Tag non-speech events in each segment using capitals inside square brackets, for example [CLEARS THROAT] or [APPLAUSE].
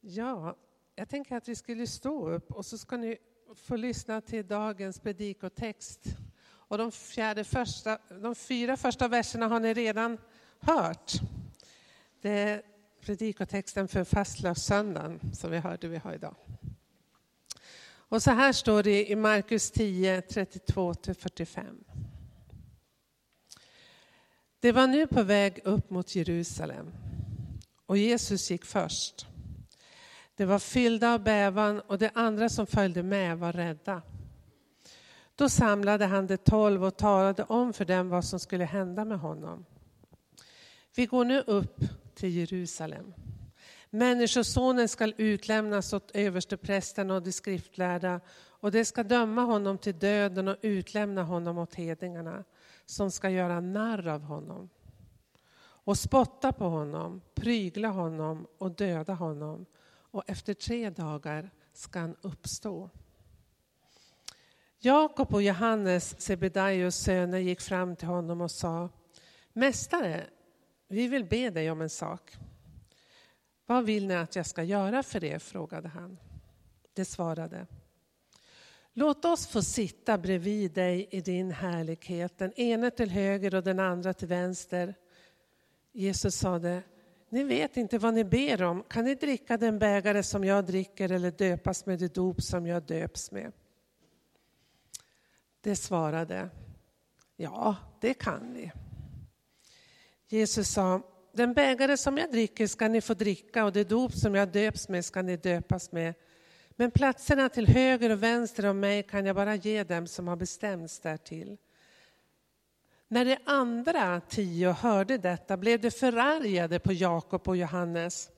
Ja, jag tänker att vi skulle stå upp och så ska ni få lyssna till dagens predikotext. Och de, fjärde första, de fyra första verserna har ni redan hört. Det är predikotexten för fastlagssöndagen som vi hörde vi har idag. Och så här står det i Markus 10, 32-45. Det var nu på väg upp mot Jerusalem och Jesus gick först. De var fyllda av bävan och de andra som följde med var rädda. Då samlade han de tolv och talade om för dem vad som skulle hända med honom. Vi går nu upp till Jerusalem. Människosonen skall utlämnas åt översteprästen och de skriftlärda och de ska döma honom till döden och utlämna honom åt hedningarna som ska göra narr av honom och spotta på honom, prygla honom och döda honom och efter tre dagar ska han uppstå. Jakob och Johannes, Sebedaios söner, gick fram till honom och sa Mästare, vi vill be dig om en sak. Vad vill ni att jag ska göra för er? frågade han. Det svarade. Låt oss få sitta bredvid dig i din härlighet, den ene till höger och den andra till vänster. Jesus sade, ni vet inte vad ni ber om. Kan ni dricka den bägare som jag dricker eller döpas med det dop som jag döps med? Det svarade, ja, det kan vi. Jesus sa, den bägare som jag dricker ska ni få dricka och det dop som jag döps med ska ni döpas med. Men platserna till höger och vänster om mig kan jag bara ge dem som har bestämts därtill. När de andra tio hörde detta blev de förargade på Jakob och Johannes.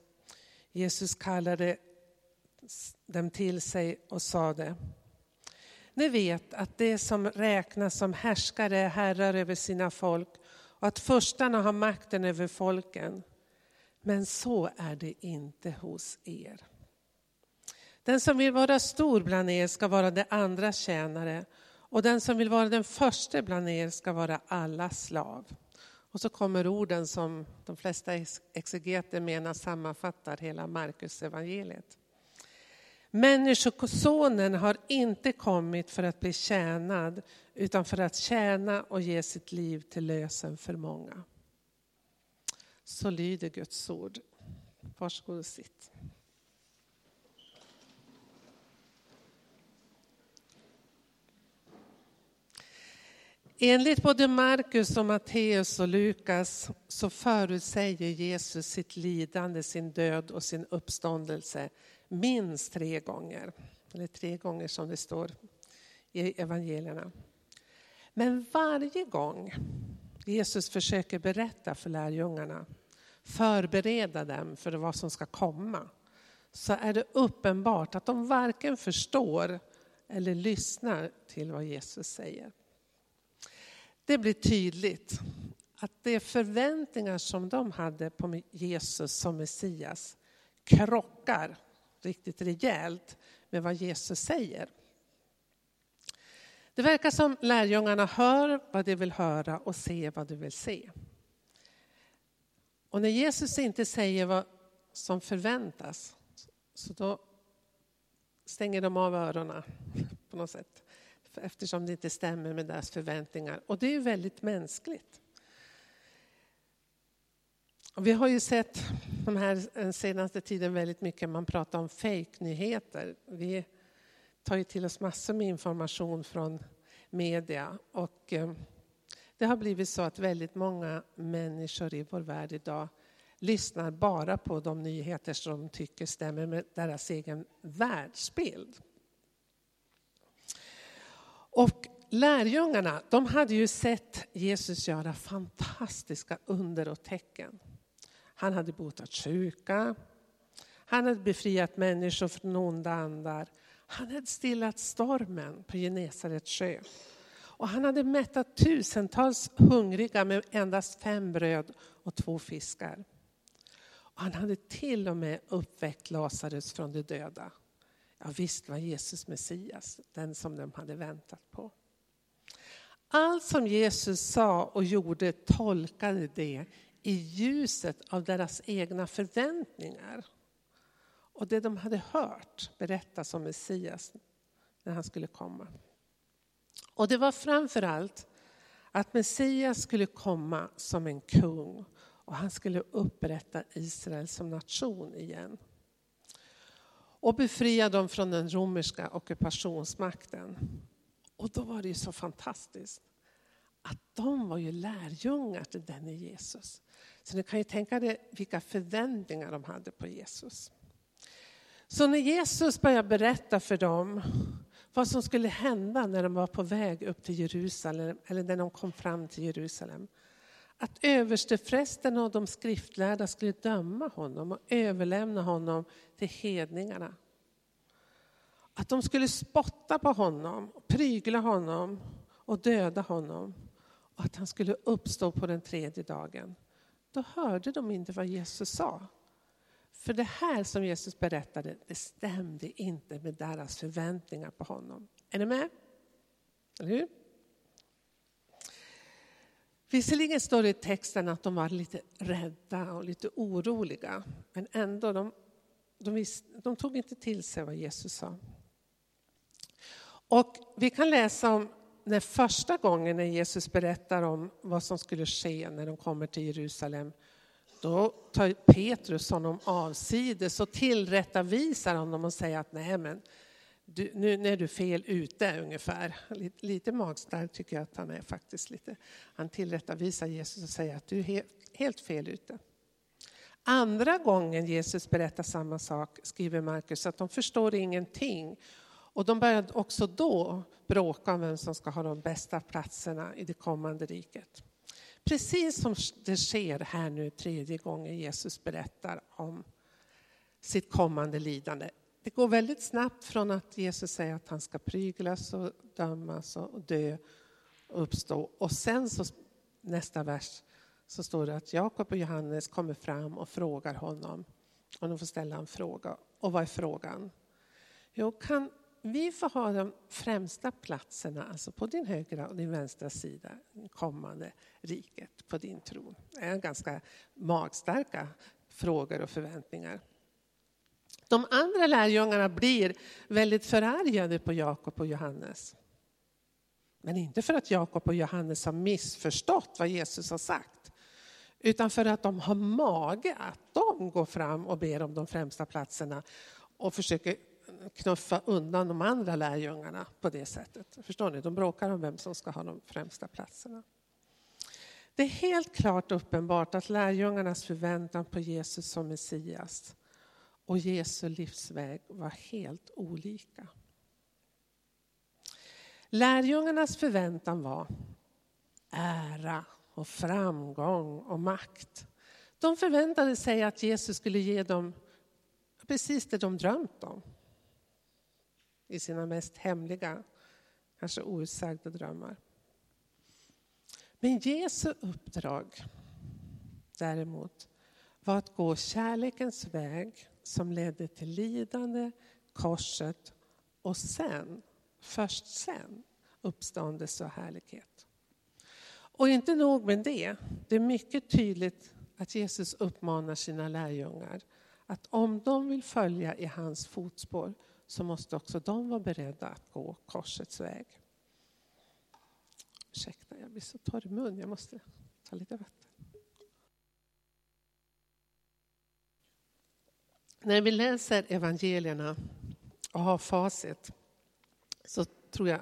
Jesus kallade dem till sig och sade Ni vet att det som räknas som härskare är herrar över sina folk och att förstarna har makten över folken. Men så är det inte hos er. Den som vill vara stor bland er ska vara det andra tjänare och den som vill vara den första bland er ska vara alla slav. Och så kommer orden som de flesta exegeter menar sammanfattar hela Markus evangeliet. Människosonen har inte kommit för att bli tjänad utan för att tjäna och ge sitt liv till lösen för många. Så lyder Guds ord. Varsågod och sitt. Enligt både Markus och Matteus och Lukas så förutsäger Jesus sitt lidande, sin död och sin uppståndelse minst tre gånger. Eller tre gånger som det står i evangelierna. Men varje gång Jesus försöker berätta för lärjungarna, förbereda dem för vad som ska komma, så är det uppenbart att de varken förstår eller lyssnar till vad Jesus säger. Det blir tydligt att de förväntningar som de hade på Jesus som Messias krockar riktigt rejält med vad Jesus säger. Det verkar som lärjungarna hör vad de vill höra och ser vad de vill se. Och när Jesus inte säger vad som förväntas, så då stänger de av öronen på något sätt. Eftersom det inte stämmer med deras förväntningar. Och det är ju väldigt mänskligt. Och vi har ju sett de här, den senaste tiden väldigt mycket man pratar om fejknyheter. Vi tar ju till oss massor med information från media. Och eh, det har blivit så att väldigt många människor i vår värld idag lyssnar bara på de nyheter som de tycker stämmer med deras egen världsbild. Och lärjungarna, de hade ju sett Jesus göra fantastiska under och tecken. Han hade botat sjuka, han hade befriat människor från onda andar. Han hade stillat stormen på Genesarets sjö. Och han hade mättat tusentals hungriga med endast fem bröd och två fiskar. Och han hade till och med uppväckt Lazarus från de döda. Ja, visst var Jesus Messias, den som de hade väntat på. Allt som Jesus sa och gjorde tolkade det i ljuset av deras egna förväntningar och det de hade hört berättas om Messias när han skulle komma. Och det var framför allt att Messias skulle komma som en kung och han skulle upprätta Israel som nation igen. Och befria dem från den romerska ockupationsmakten. Och då var det ju så fantastiskt att de var ju lärjungar till denne Jesus. Så ni kan ju tänka er vilka förväntningar de hade på Jesus. Så när Jesus började berätta för dem vad som skulle hända när de var på väg upp till Jerusalem, eller när de kom fram till Jerusalem. Att översteprästen och de skriftlärda skulle döma honom och överlämna honom till hedningarna. Att de skulle spotta på honom, prygla honom och döda honom. Och att han skulle uppstå på den tredje dagen. Då hörde de inte vad Jesus sa. För det här som Jesus berättade, det stämde inte med deras förväntningar på honom. Är ni med? Eller hur? Visserligen står det i texten att de var lite rädda och lite oroliga, men ändå, de, de, visst, de tog inte till sig vad Jesus sa. Och vi kan läsa om när första gången när Jesus berättar om vad som skulle ske när de kommer till Jerusalem, då tar Petrus honom avsides och tillrättavisar honom och säger att nej men, du, nu, är du fel ute ungefär. Lite, lite magstark tycker jag att han är faktiskt. lite. Han tillrättavisar Jesus och säger att du är helt, helt fel ute. Andra gången Jesus berättar samma sak skriver Markus att de förstår ingenting. Och de börjar också då bråka om vem som ska ha de bästa platserna i det kommande riket. Precis som det sker här nu tredje gången Jesus berättar om sitt kommande lidande. Det går väldigt snabbt från att Jesus säger att han ska pryglas och dömas och dö och uppstå. Och sen så nästa vers så står det att Jakob och Johannes kommer fram och frågar honom. Och de får ställa en fråga. Och vad är frågan? Jo, kan vi få ha de främsta platserna, alltså på din högra och din vänstra sida, kommande riket på din tron? Det är ganska magstarka frågor och förväntningar. De andra lärjungarna blir väldigt förargade på Jakob och Johannes. Men inte för att Jakob och Johannes har missförstått vad Jesus har sagt. Utan för att de har mage att de går fram och ber om de främsta platserna och försöker knuffa undan de andra lärjungarna på det sättet. Förstår ni? De bråkar om vem som ska ha de främsta platserna. Det är helt klart uppenbart att lärjungarnas förväntan på Jesus som Messias och Jesu livsväg var helt olika. Lärjungarnas förväntan var ära och framgång och makt. De förväntade sig att Jesus skulle ge dem precis det de drömt om i sina mest hemliga, kanske outsagda drömmar. Men Jesu uppdrag däremot var att gå kärlekens väg som ledde till lidande, korset och sen, först sen, uppståndelse och härlighet. Och inte nog med det, det är mycket tydligt att Jesus uppmanar sina lärjungar att om de vill följa i hans fotspår så måste också de vara beredda att gå korsets väg. Ursäkta, jag blir så torr i mun, jag måste ta lite vatten. När vi läser evangelierna och har facit så tror jag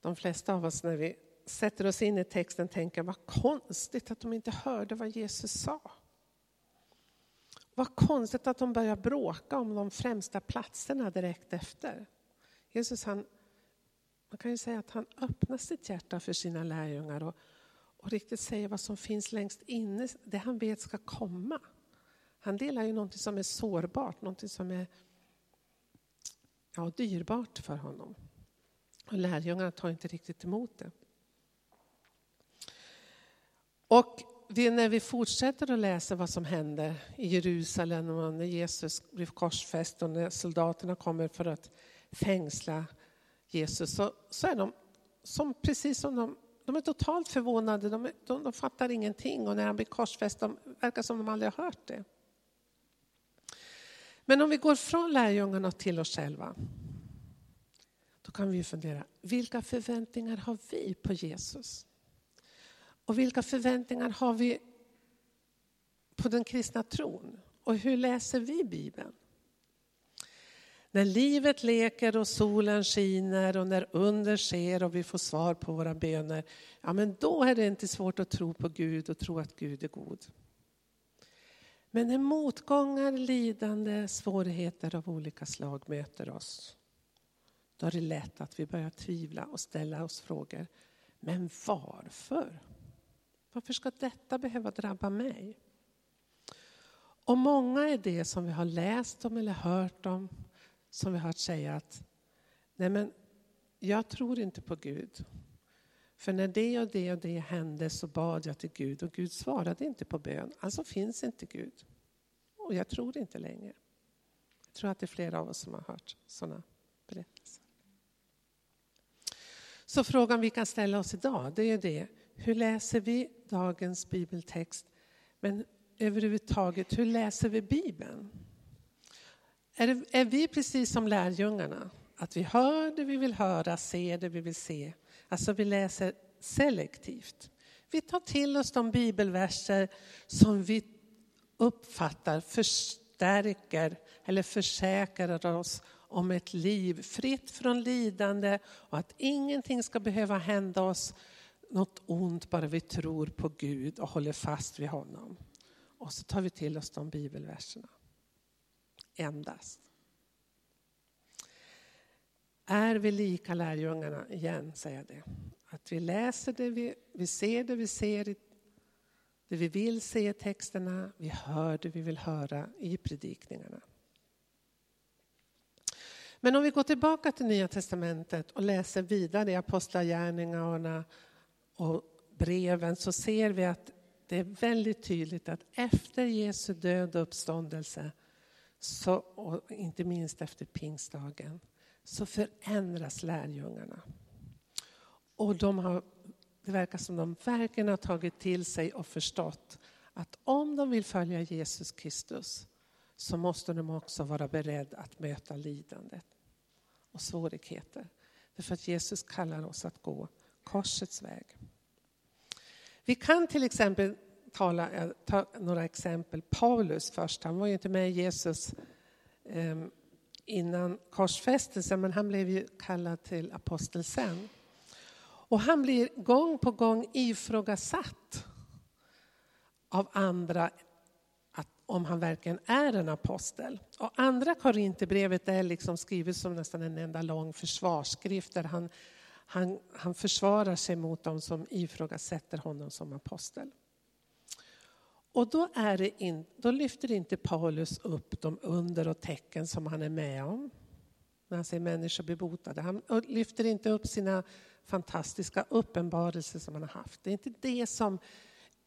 de flesta av oss när vi sätter oss in i texten tänker vad konstigt att de inte hörde vad Jesus sa. Vad konstigt att de börjar bråka om de främsta platserna direkt efter. Jesus han, man kan ju säga att han öppnar sitt hjärta för sina lärjungar och, och riktigt säger vad som finns längst inne, det han vet ska komma. Han delar ju någonting som är sårbart, någonting som är ja, dyrbart för honom. Och lärjungarna tar inte riktigt emot det. Och det när vi fortsätter att läsa vad som hände i Jerusalem och när Jesus blev korsfäst och när soldaterna kommer för att fängsla Jesus så, så är de som, precis som de, de är totalt förvånade, de, de, de fattar ingenting och när han blir korsfäst de verkar som de aldrig har hört det. Men om vi går från lärjungarna till oss själva. Då kan vi fundera, vilka förväntningar har vi på Jesus? Och vilka förväntningar har vi på den kristna tron? Och hur läser vi Bibeln? När livet leker och solen skiner och när under sker och vi får svar på våra böner, ja men då är det inte svårt att tro på Gud och tro att Gud är god. Men när motgångar, lidande, svårigheter av olika slag möter oss, då är det lätt att vi börjar tvivla och ställa oss frågor. Men varför? Varför ska detta behöva drabba mig? Och många är det som vi har läst om eller hört om, som vi har hört säga att nej men jag tror inte på Gud. För när det och det och det hände så bad jag till Gud och Gud svarade inte på bön. Alltså finns inte Gud. Och jag tror inte längre. Jag tror att det är flera av oss som har hört sådana berättelser. Så frågan vi kan ställa oss idag, det är det. Hur läser vi dagens bibeltext? Men överhuvudtaget, hur läser vi Bibeln? Är, det, är vi precis som lärjungarna? Att vi hör det vi vill höra, ser det vi vill se. Alltså vi läser selektivt. Vi tar till oss de bibelverser som vi uppfattar förstärker eller försäkrar oss om ett liv fritt från lidande och att ingenting ska behöva hända oss något ont bara vi tror på Gud och håller fast vid honom. Och så tar vi till oss de bibelverserna. Endast. Är vi lika lärjungarna? Igen säger det. Att vi läser det, vi, vi ser det vi ser det vi vill se i texterna, vi hör det vi vill höra i predikningarna. Men om vi går tillbaka till Nya Testamentet och läser vidare i Apostlagärningarna och breven så ser vi att det är väldigt tydligt att efter Jesu död och uppståndelse, så, och inte minst efter pingstdagen, så förändras lärjungarna. Och de har, det verkar som de verkligen har tagit till sig och förstått att om de vill följa Jesus Kristus så måste de också vara beredda att möta lidandet och svårigheter. Därför att Jesus kallar oss att gå korsets väg. Vi kan till exempel tala, eh, ta några exempel. Paulus först, han var ju inte med Jesus ehm, innan korsfästelsen, men han blev ju kallad till apostel sen. Och han blir gång på gång ifrågasatt av andra att, om han verkligen är en apostel. Och andra Korinthierbrevet är liksom skrivet som nästan en enda lång försvarsskrift där han, han, han försvarar sig mot dem som ifrågasätter honom som apostel. Och då, är det in, då lyfter inte Paulus upp de under och tecken som han är med om. När han säger människor blir botade. Han lyfter inte upp sina fantastiska uppenbarelser som han har haft. Det är inte det som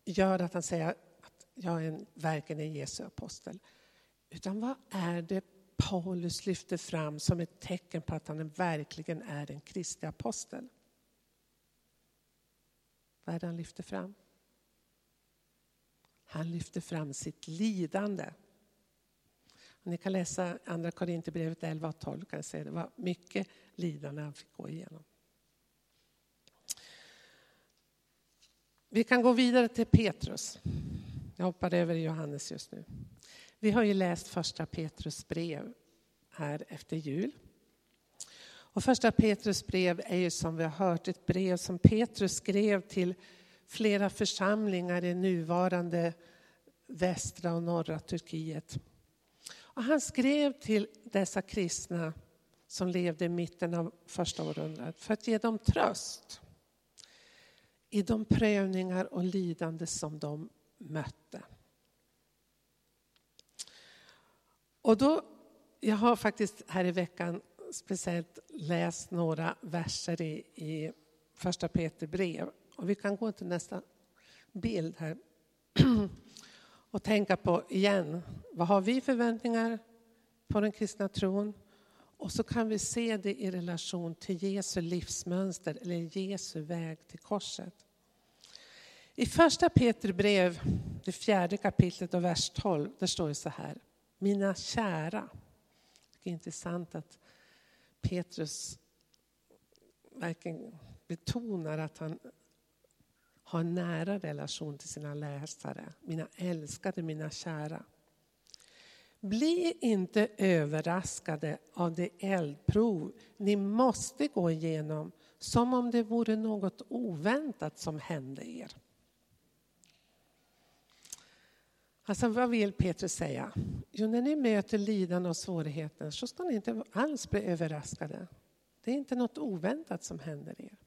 gör att han säger att jag är en, verkligen är Jesu apostel. Utan vad är det Paulus lyfter fram som ett tecken på att han verkligen är en Kristi apostel? Vad är det han lyfter fram? Han lyfter fram sitt lidande. Och ni kan läsa Andra Korinthierbrevet 11 och 12. Kan säga det var mycket lidande han fick gå igenom. Vi kan gå vidare till Petrus. Jag hoppar över Johannes just nu. Vi har ju läst första Petrus brev här efter jul. Och första Petrus brev är ju som vi har hört ett brev som Petrus skrev till flera församlingar i nuvarande västra och norra Turkiet. Och han skrev till dessa kristna som levde i mitten av första århundradet för att ge dem tröst i de prövningar och lidande som de mötte. Och då, jag har faktiskt här i veckan speciellt läst några verser i, i första Peter brev. Och vi kan gå till nästa bild här. [CLEARS THROAT] Och tänka på igen, vad har vi förväntningar på den kristna tron? Och så kan vi se det i relation till Jesu livsmönster eller Jesu väg till korset. I första Peter brev, det fjärde kapitlet och vers 12, där står det så här. Mina kära. Det är intressant att Petrus verkligen betonar att han ha en nära relation till sina läsare. Mina älskade, mina kära. Bli inte överraskade av det eldprov ni måste gå igenom som om det vore något oväntat som hände er. Alltså vad vill Petrus säga? Jo, när ni möter lidande och svårigheter så ska ni inte alls bli överraskade. Det är inte något oväntat som händer er.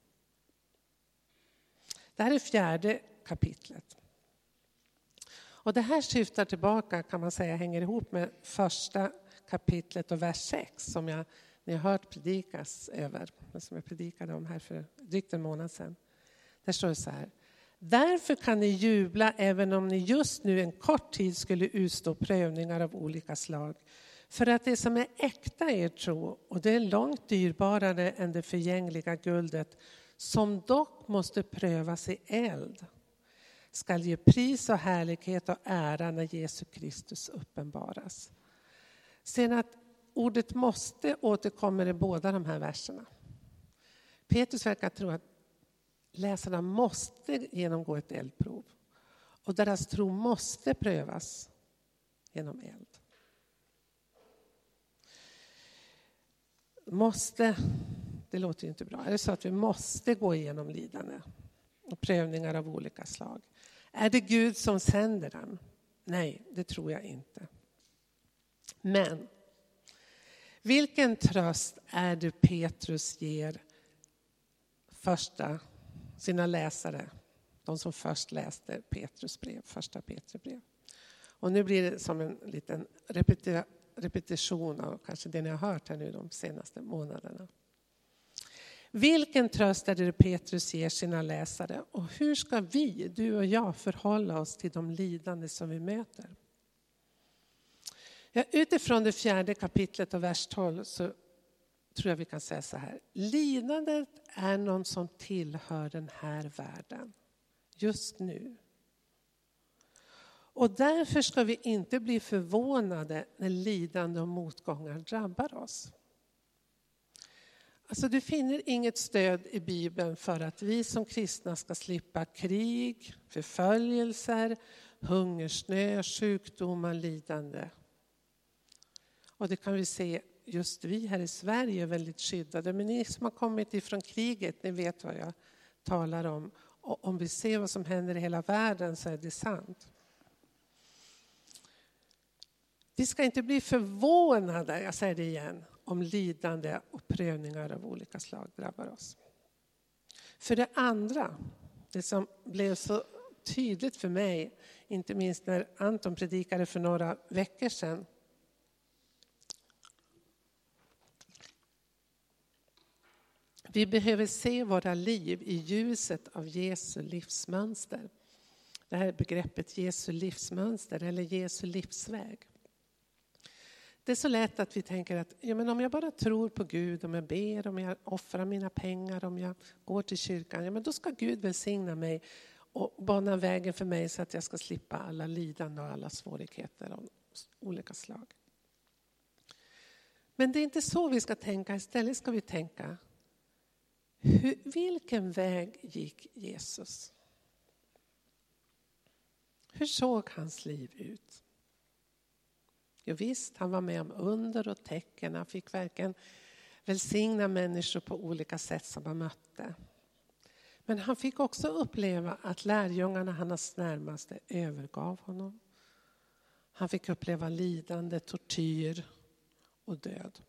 Det här är fjärde kapitlet. Och det här syftar tillbaka, kan man säga, hänger ihop med första kapitlet och vers 6 som jag, ni har hört predikas över, som jag predikade om här för drygt en månad sedan. Där står det så här. Därför kan ni jubla även om ni just nu en kort tid skulle utstå prövningar av olika slag. För att det som är äkta er tro, och det är långt dyrbarare än det förgängliga guldet, som dock måste prövas i eld, skall ge pris och härlighet och ära när Jesus Kristus uppenbaras. Sen att ordet måste återkommer i båda de här verserna. Petrus verkar tro att läsarna måste genomgå ett eldprov. Och deras tro måste prövas genom eld. Måste, det låter ju inte bra. Är det så att vi måste gå igenom lidande och prövningar av olika slag? Är det Gud som sänder den? Nej, det tror jag inte. Men vilken tröst är det Petrus ger första sina läsare, de som först läste Petrus brev, första Petrus brev. Och nu blir det som en liten repetition av kanske det ni har hört här nu de senaste månaderna. Vilken tröst är det Petrus ger sina läsare och hur ska vi, du och jag, förhålla oss till de lidande som vi möter? Ja, utifrån det fjärde kapitlet och vers 12 så tror jag vi kan säga så här. Lidandet är någon som tillhör den här världen just nu. Och därför ska vi inte bli förvånade när lidande och motgångar drabbar oss. Alltså du finner inget stöd i Bibeln för att vi som kristna ska slippa krig, förföljelser, hungersnöd, sjukdomar, lidande. Och det kan vi se just vi här i Sverige är väldigt skyddade. Men ni som har kommit ifrån kriget, ni vet vad jag talar om. Och om vi ser vad som händer i hela världen så är det sant. Vi ska inte bli förvånade, jag säger det igen, om lidande och prövningar av olika slag drabbar oss. För det andra, det som blev så tydligt för mig, inte minst när Anton predikade för några veckor sedan, Vi behöver se våra liv i ljuset av Jesu livsmönster. Det här begreppet Jesu livsmönster eller Jesu livsväg. Det är så lätt att vi tänker att ja, men om jag bara tror på Gud, om jag ber, om jag offrar mina pengar, om jag går till kyrkan, ja, men då ska Gud välsigna mig och bana vägen för mig så att jag ska slippa alla lidande och alla svårigheter av olika slag. Men det är inte så vi ska tänka, istället ska vi tänka hur, vilken väg gick Jesus? Hur såg hans liv ut? Jo, visst, han var med om under och tecken. Han fick verkligen välsigna människor på olika sätt som han mötte. Men han fick också uppleva att lärjungarna, hans närmaste, övergav honom. Han fick uppleva lidande, tortyr och död.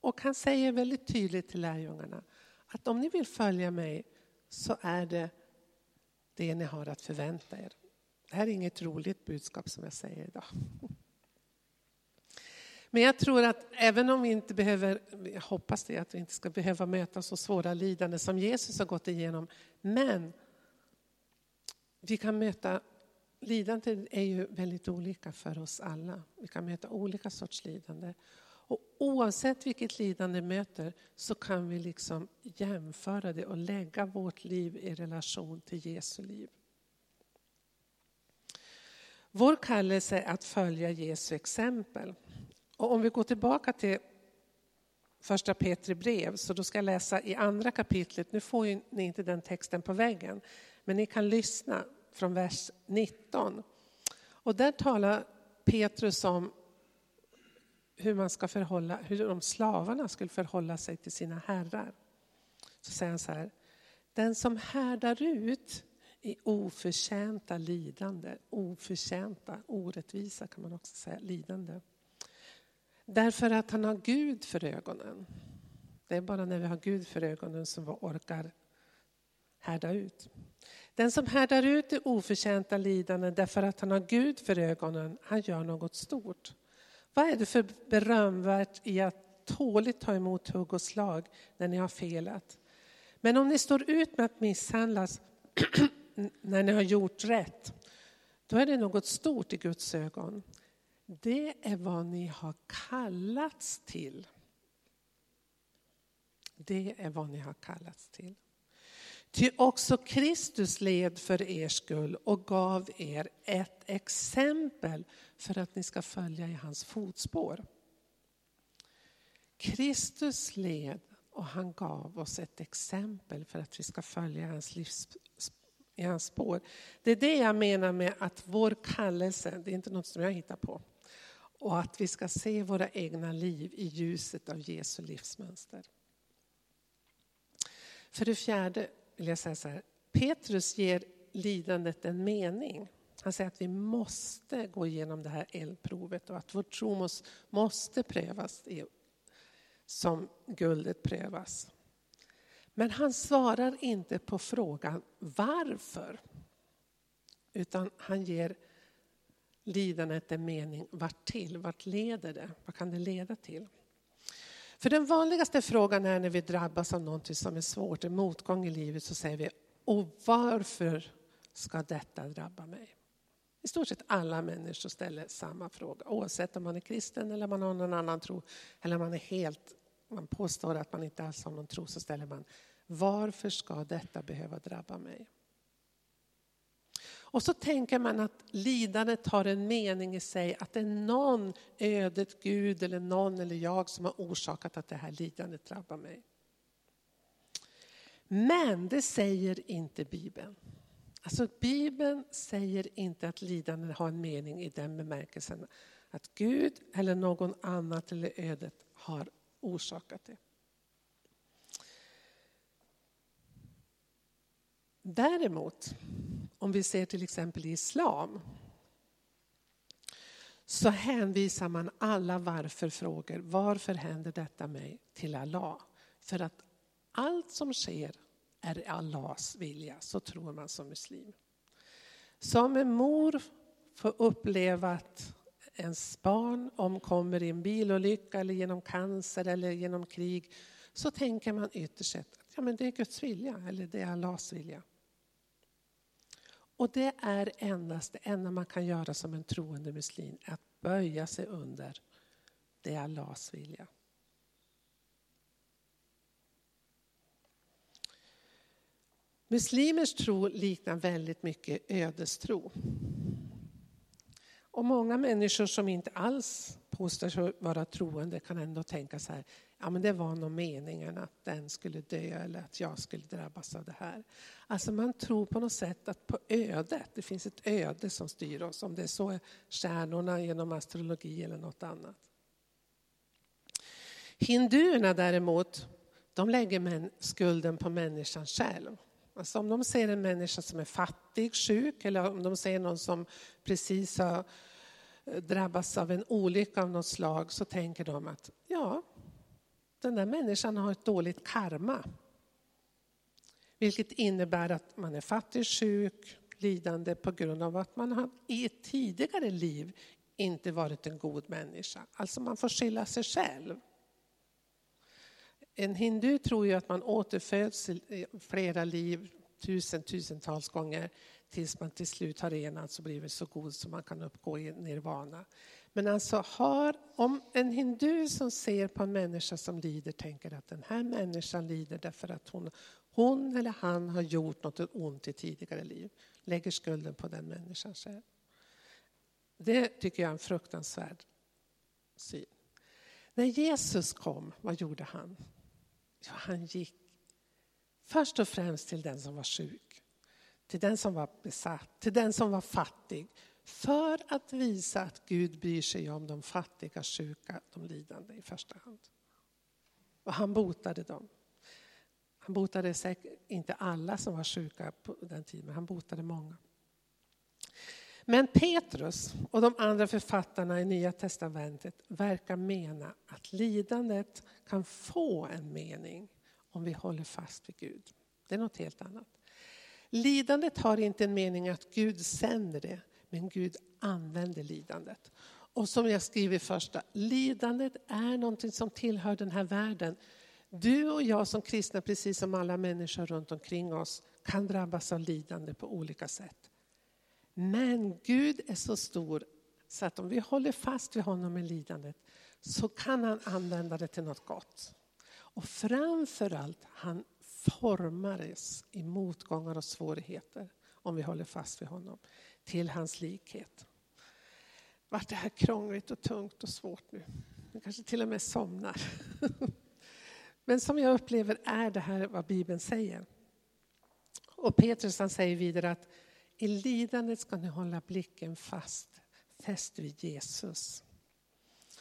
Och han säger väldigt tydligt till lärjungarna att om ni vill följa mig så är det det ni har att förvänta er. Det här är inget roligt budskap som jag säger idag. Men jag tror att även om vi inte behöver, jag hoppas det, att vi inte ska behöva möta så svåra lidande som Jesus har gått igenom. Men vi kan möta, lidande är ju väldigt olika för oss alla. Vi kan möta olika sorts lidande. Och oavsett vilket lidande möter så kan vi liksom jämföra det och lägga vårt liv i relation till Jesu liv. Vår kallelse är att följa Jesu exempel. Och om vi går tillbaka till första Petri brev, så då ska jag läsa i andra kapitlet. Nu får ni inte den texten på väggen, men ni kan lyssna från vers 19. Och där talar Petrus om hur man ska förhålla, hur de slavarna skulle förhålla sig till sina herrar. Så säger han så här, den som härdar ut i oförtjänta lidande, oförtjänta, orättvisa kan man också säga, lidande. Därför att han har Gud för ögonen. Det är bara när vi har Gud för ögonen som vi orkar härda ut. Den som härdar ut det oförtjänta lidande därför att han har Gud för ögonen, han gör något stort. Vad är det för berömvärt i att tåligt ta emot hugg och slag när ni har felat? Men om ni står ut med att misshandlas [CLEARS THROAT] när ni har gjort rätt, då är det något stort i Guds ögon. Det är vad ni har kallats till. Det är vad ni har kallats till. Ty också Kristus led för er skull och gav er ett exempel för att ni ska följa i hans fotspår. Kristus led och han gav oss ett exempel för att vi ska följa hans livs, i hans spår. Det är det jag menar med att vår kallelse, det är inte något som jag hittar på, och att vi ska se våra egna liv i ljuset av Jesu livsmönster. För det fjärde vill jag säga så här, Petrus ger lidandet en mening. Han säger att vi måste gå igenom det här eldprovet och att vår tro måste prövas som guldet prövas. Men han svarar inte på frågan varför. Utan han ger lidandet en mening. Vart till? Vart leder det? Vad kan det leda till? För den vanligaste frågan är när vi drabbas av något som är svårt, en motgång i livet, så säger vi, och varför ska detta drabba mig? I stort sett alla människor ställer samma fråga, oavsett om man är kristen eller man har någon annan tro, eller man är helt, man påstår att man inte alls har någon tro, så ställer man, varför ska detta behöva drabba mig? Och så tänker man att lidandet har en mening i sig, att det är någon, ödet, Gud eller någon eller jag som har orsakat att det här lidandet drabbar mig. Men det säger inte Bibeln. Alltså Bibeln säger inte att lidandet har en mening i den bemärkelsen att Gud eller någon annat eller ödet har orsakat det. Däremot, om vi ser till exempel i islam, så hänvisar man alla varför-frågor. Varför händer detta mig? Till Allah. För att allt som sker är Allahs vilja, så tror man som muslim. Som en mor får uppleva att ens barn omkommer i en bilolycka eller genom cancer eller genom krig, så tänker man ytterst sett att ja, men det är Guds vilja eller det är Allahs vilja. Och det är endast det enda man kan göra som en troende muslim, att böja sig under det Allahs vilja. Muslimers tro liknar väldigt mycket ödestro. Och många människor som inte alls påstår sig vara troende kan ändå tänka så här, ja men det var nog meningen att den skulle dö eller att jag skulle drabbas av det här. Alltså man tror på något sätt att på ödet, det finns ett öde som styr oss, om det är så stjärnorna genom astrologi eller något annat. Hinduerna däremot, de lägger skulden på människan själv. Alltså om de ser en människa som är fattig, sjuk eller om de ser någon som precis har drabbas av en olycka av något slag så tänker de att ja, den där människan har ett dåligt karma. Vilket innebär att man är fattig, sjuk, lidande på grund av att man har i ett tidigare liv inte varit en god människa. Alltså man får skylla sig själv. En hindu tror ju att man återföds i flera liv, tusen, tusentals gånger, tills man till slut har enats och blivit så god som man kan uppgå i nirvana. Men alltså har, om en hindu som ser på en människa som lider tänker att den här människan lider därför att hon, hon eller han har gjort något ont i tidigare liv, lägger skulden på den människan själv. Det tycker jag är en fruktansvärd syn. När Jesus kom, vad gjorde han? Ja, han gick först och främst till den som var sjuk, till den som var besatt, till den som var fattig. För att visa att Gud bryr sig om de fattiga, sjuka, de lidande i första hand. Och han botade dem. Han botade säkert inte alla som var sjuka på den tiden, men han botade många. Men Petrus och de andra författarna i Nya Testamentet verkar mena att lidandet kan få en mening om vi håller fast vid Gud. Det är något helt annat. Lidandet har inte en mening att Gud sänder det, men Gud använder lidandet. Och som jag skriver första, lidandet är någonting som tillhör den här världen. Du och jag som kristna, precis som alla människor runt omkring oss, kan drabbas av lidande på olika sätt. Men Gud är så stor så att om vi håller fast vid honom i lidandet så kan han använda det till något gott. Och framförallt, han formades i motgångar och svårigheter om vi håller fast vid honom, till hans likhet. Vart det här krångligt och tungt och svårt nu? Jag kanske till och med somnar. [LAUGHS] Men som jag upplever är det här vad Bibeln säger. Och Petrus han säger vidare att i lidandet ska ni hålla blicken fast, fäst vid Jesus.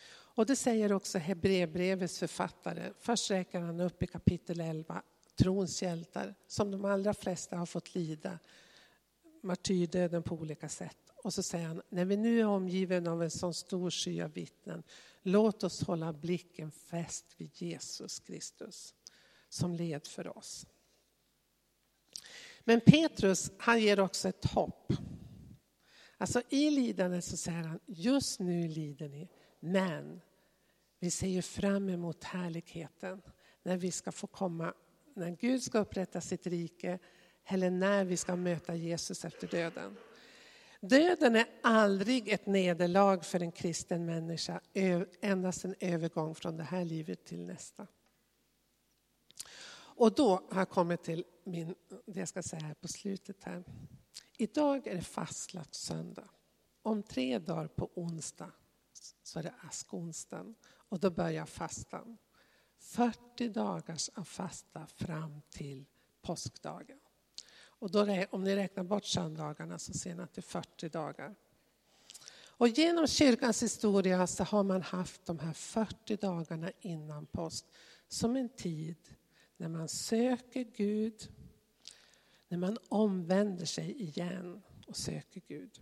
Och det säger också Hebreerbrevets författare. Först räknar han upp i kapitel 11 trons hjältar som de allra flesta har fått lida martyrdöden på olika sätt. Och så säger han, när vi nu är omgiven av en sån stor sky av vittnen, låt oss hålla blicken fäst vid Jesus Kristus som led för oss. Men Petrus, han ger också ett hopp. Alltså i lidandet så säger han, just nu lider ni, men vi ser ju fram emot härligheten när vi ska få komma, när Gud ska upprätta sitt rike eller när vi ska möta Jesus efter döden. Döden är aldrig ett nederlag för en kristen människa, endast en övergång från det här livet till nästa. Och då har jag kommit till min, det jag ska säga här på slutet. här. Idag är det fastlagt söndag. Om tre dagar på onsdag så är det askonsdagen och då börjar fastan. 40 dagars av fasta fram till påskdagen. Och då, om ni räknar bort söndagarna så ser ni att det är 40 dagar. Och genom kyrkans historia så har man haft de här 40 dagarna innan påsk som en tid när man söker Gud, när man omvänder sig igen och söker Gud.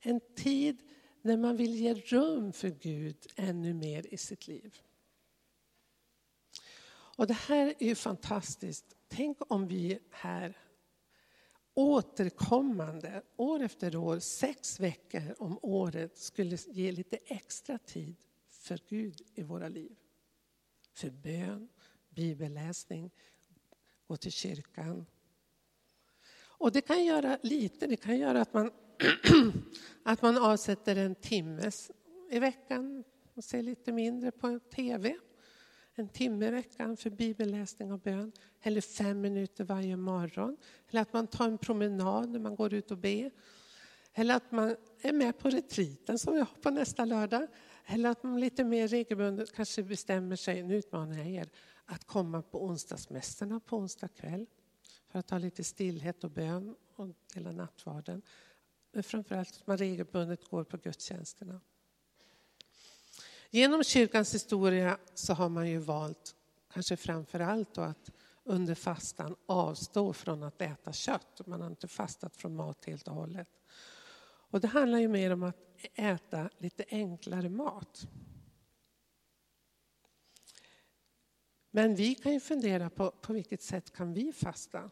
En tid när man vill ge rum för Gud ännu mer i sitt liv. Och det här är ju fantastiskt. Tänk om vi här återkommande, år efter år, sex veckor om året skulle ge lite extra tid för Gud i våra liv. För bön, bibelläsning, gå till kyrkan. Och det kan göra lite, det kan göra att man, [CLEARS THROAT] att man avsätter en timme i veckan och ser lite mindre på TV. En timme i veckan för bibelläsning och bön. Eller fem minuter varje morgon. Eller att man tar en promenad när man går ut och ber. Eller att man är med på retriten som vi har på nästa lördag. Eller att man lite mer regelbundet kanske bestämmer sig, nu utmanar jag er, att komma på onsdagsmässorna på onsdag kväll för att ha lite stillhet och bön och dela nattvarden. Men framförallt att man regelbundet går på gudstjänsterna. Genom kyrkans historia så har man ju valt, kanske framför allt att under fastan avstå från att äta kött. Man har inte fastat från mat helt och hållet. Och det handlar ju mer om att äta lite enklare mat. Men vi kan ju fundera på på vilket sätt kan vi fasta?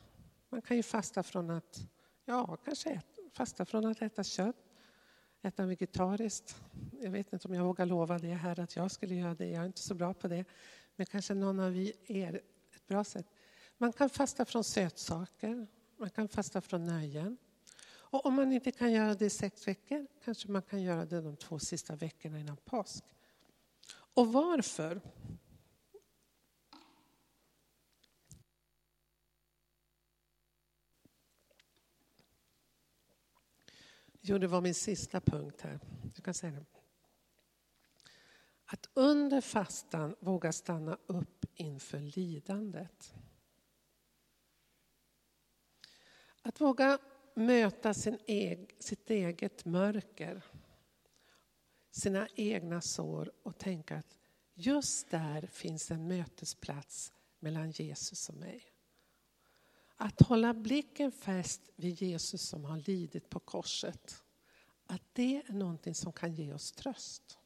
Man kan ju fasta från att, ja, kanske äta, fasta från att äta kött, äta vegetariskt. Jag vet inte om jag vågar lova det här att jag skulle göra det, jag är inte så bra på det. Men kanske någon av er, ett bra sätt. Man kan fasta från sötsaker, man kan fasta från nöjen. Och om man inte kan göra det i sex veckor, kanske man kan göra det de två sista veckorna innan påsk. Och varför? Jo, det var min sista punkt här. Du kan säga det. Att under fastan våga stanna upp inför lidandet. Att våga möta sin eg, sitt eget mörker, sina egna sår och tänka att just där finns en mötesplats mellan Jesus och mig. Att hålla blicken fäst vid Jesus som har lidit på korset. Att det är någonting som kan ge oss tröst.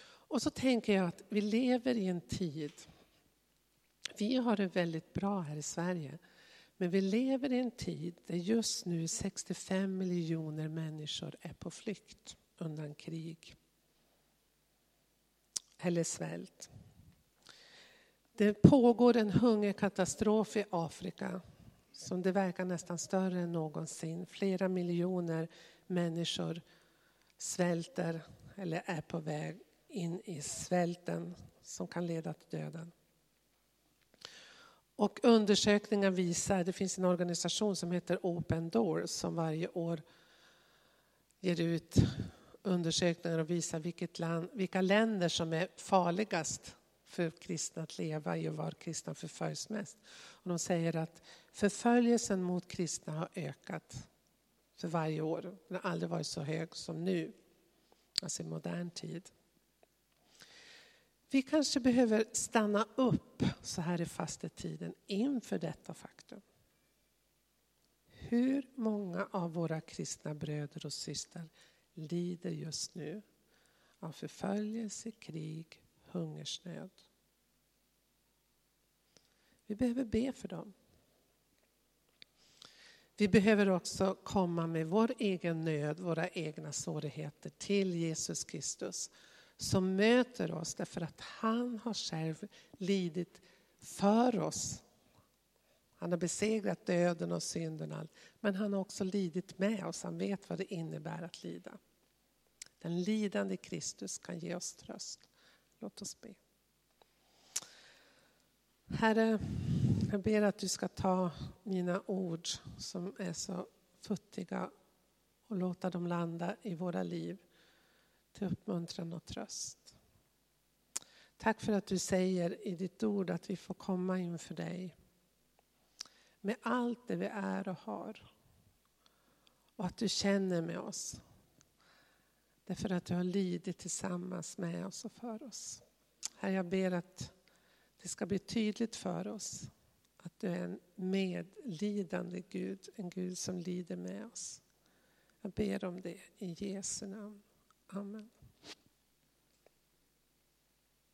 Och så tänker jag att vi lever i en tid, vi har det väldigt bra här i Sverige, men vi lever i en tid där just nu 65 miljoner människor är på flykt undan krig eller svält. Det pågår en hungerkatastrof i Afrika som det verkar nästan större än någonsin. Flera miljoner människor svälter eller är på väg in i svälten som kan leda till döden. Och undersökningar visar, det finns en organisation som heter Open Doors som varje år ger ut undersökningar och visar vilket land, vilka länder som är farligast för kristna att leva i och var kristna förföljs mest. Och de säger att förföljelsen mot kristna har ökat för varje år. Den har aldrig varit så hög som nu, alltså i modern tid. Vi kanske behöver stanna upp så här i fastetiden inför detta faktum. Hur många av våra kristna bröder och systrar lider just nu av förföljelse, krig, hungersnöd? Vi behöver be för dem. Vi behöver också komma med vår egen nöd, våra egna svårigheter till Jesus Kristus som möter oss därför att han har själv lidit för oss. Han har besegrat döden och synden, men han har också lidit med oss. Han vet vad det innebär att lida. Den lidande Kristus kan ge oss tröst. Låt oss be. Herre, jag ber att du ska ta mina ord som är så futtiga och låta dem landa i våra liv till uppmuntran och tröst. Tack för att du säger i ditt ord att vi får komma inför dig med allt det vi är och har. Och att du känner med oss. Därför att du har lidit tillsammans med oss och för oss. Herre, jag ber att det ska bli tydligt för oss att du är en medlidande Gud, en Gud som lider med oss. Jag ber om det i Jesu namn. Amen.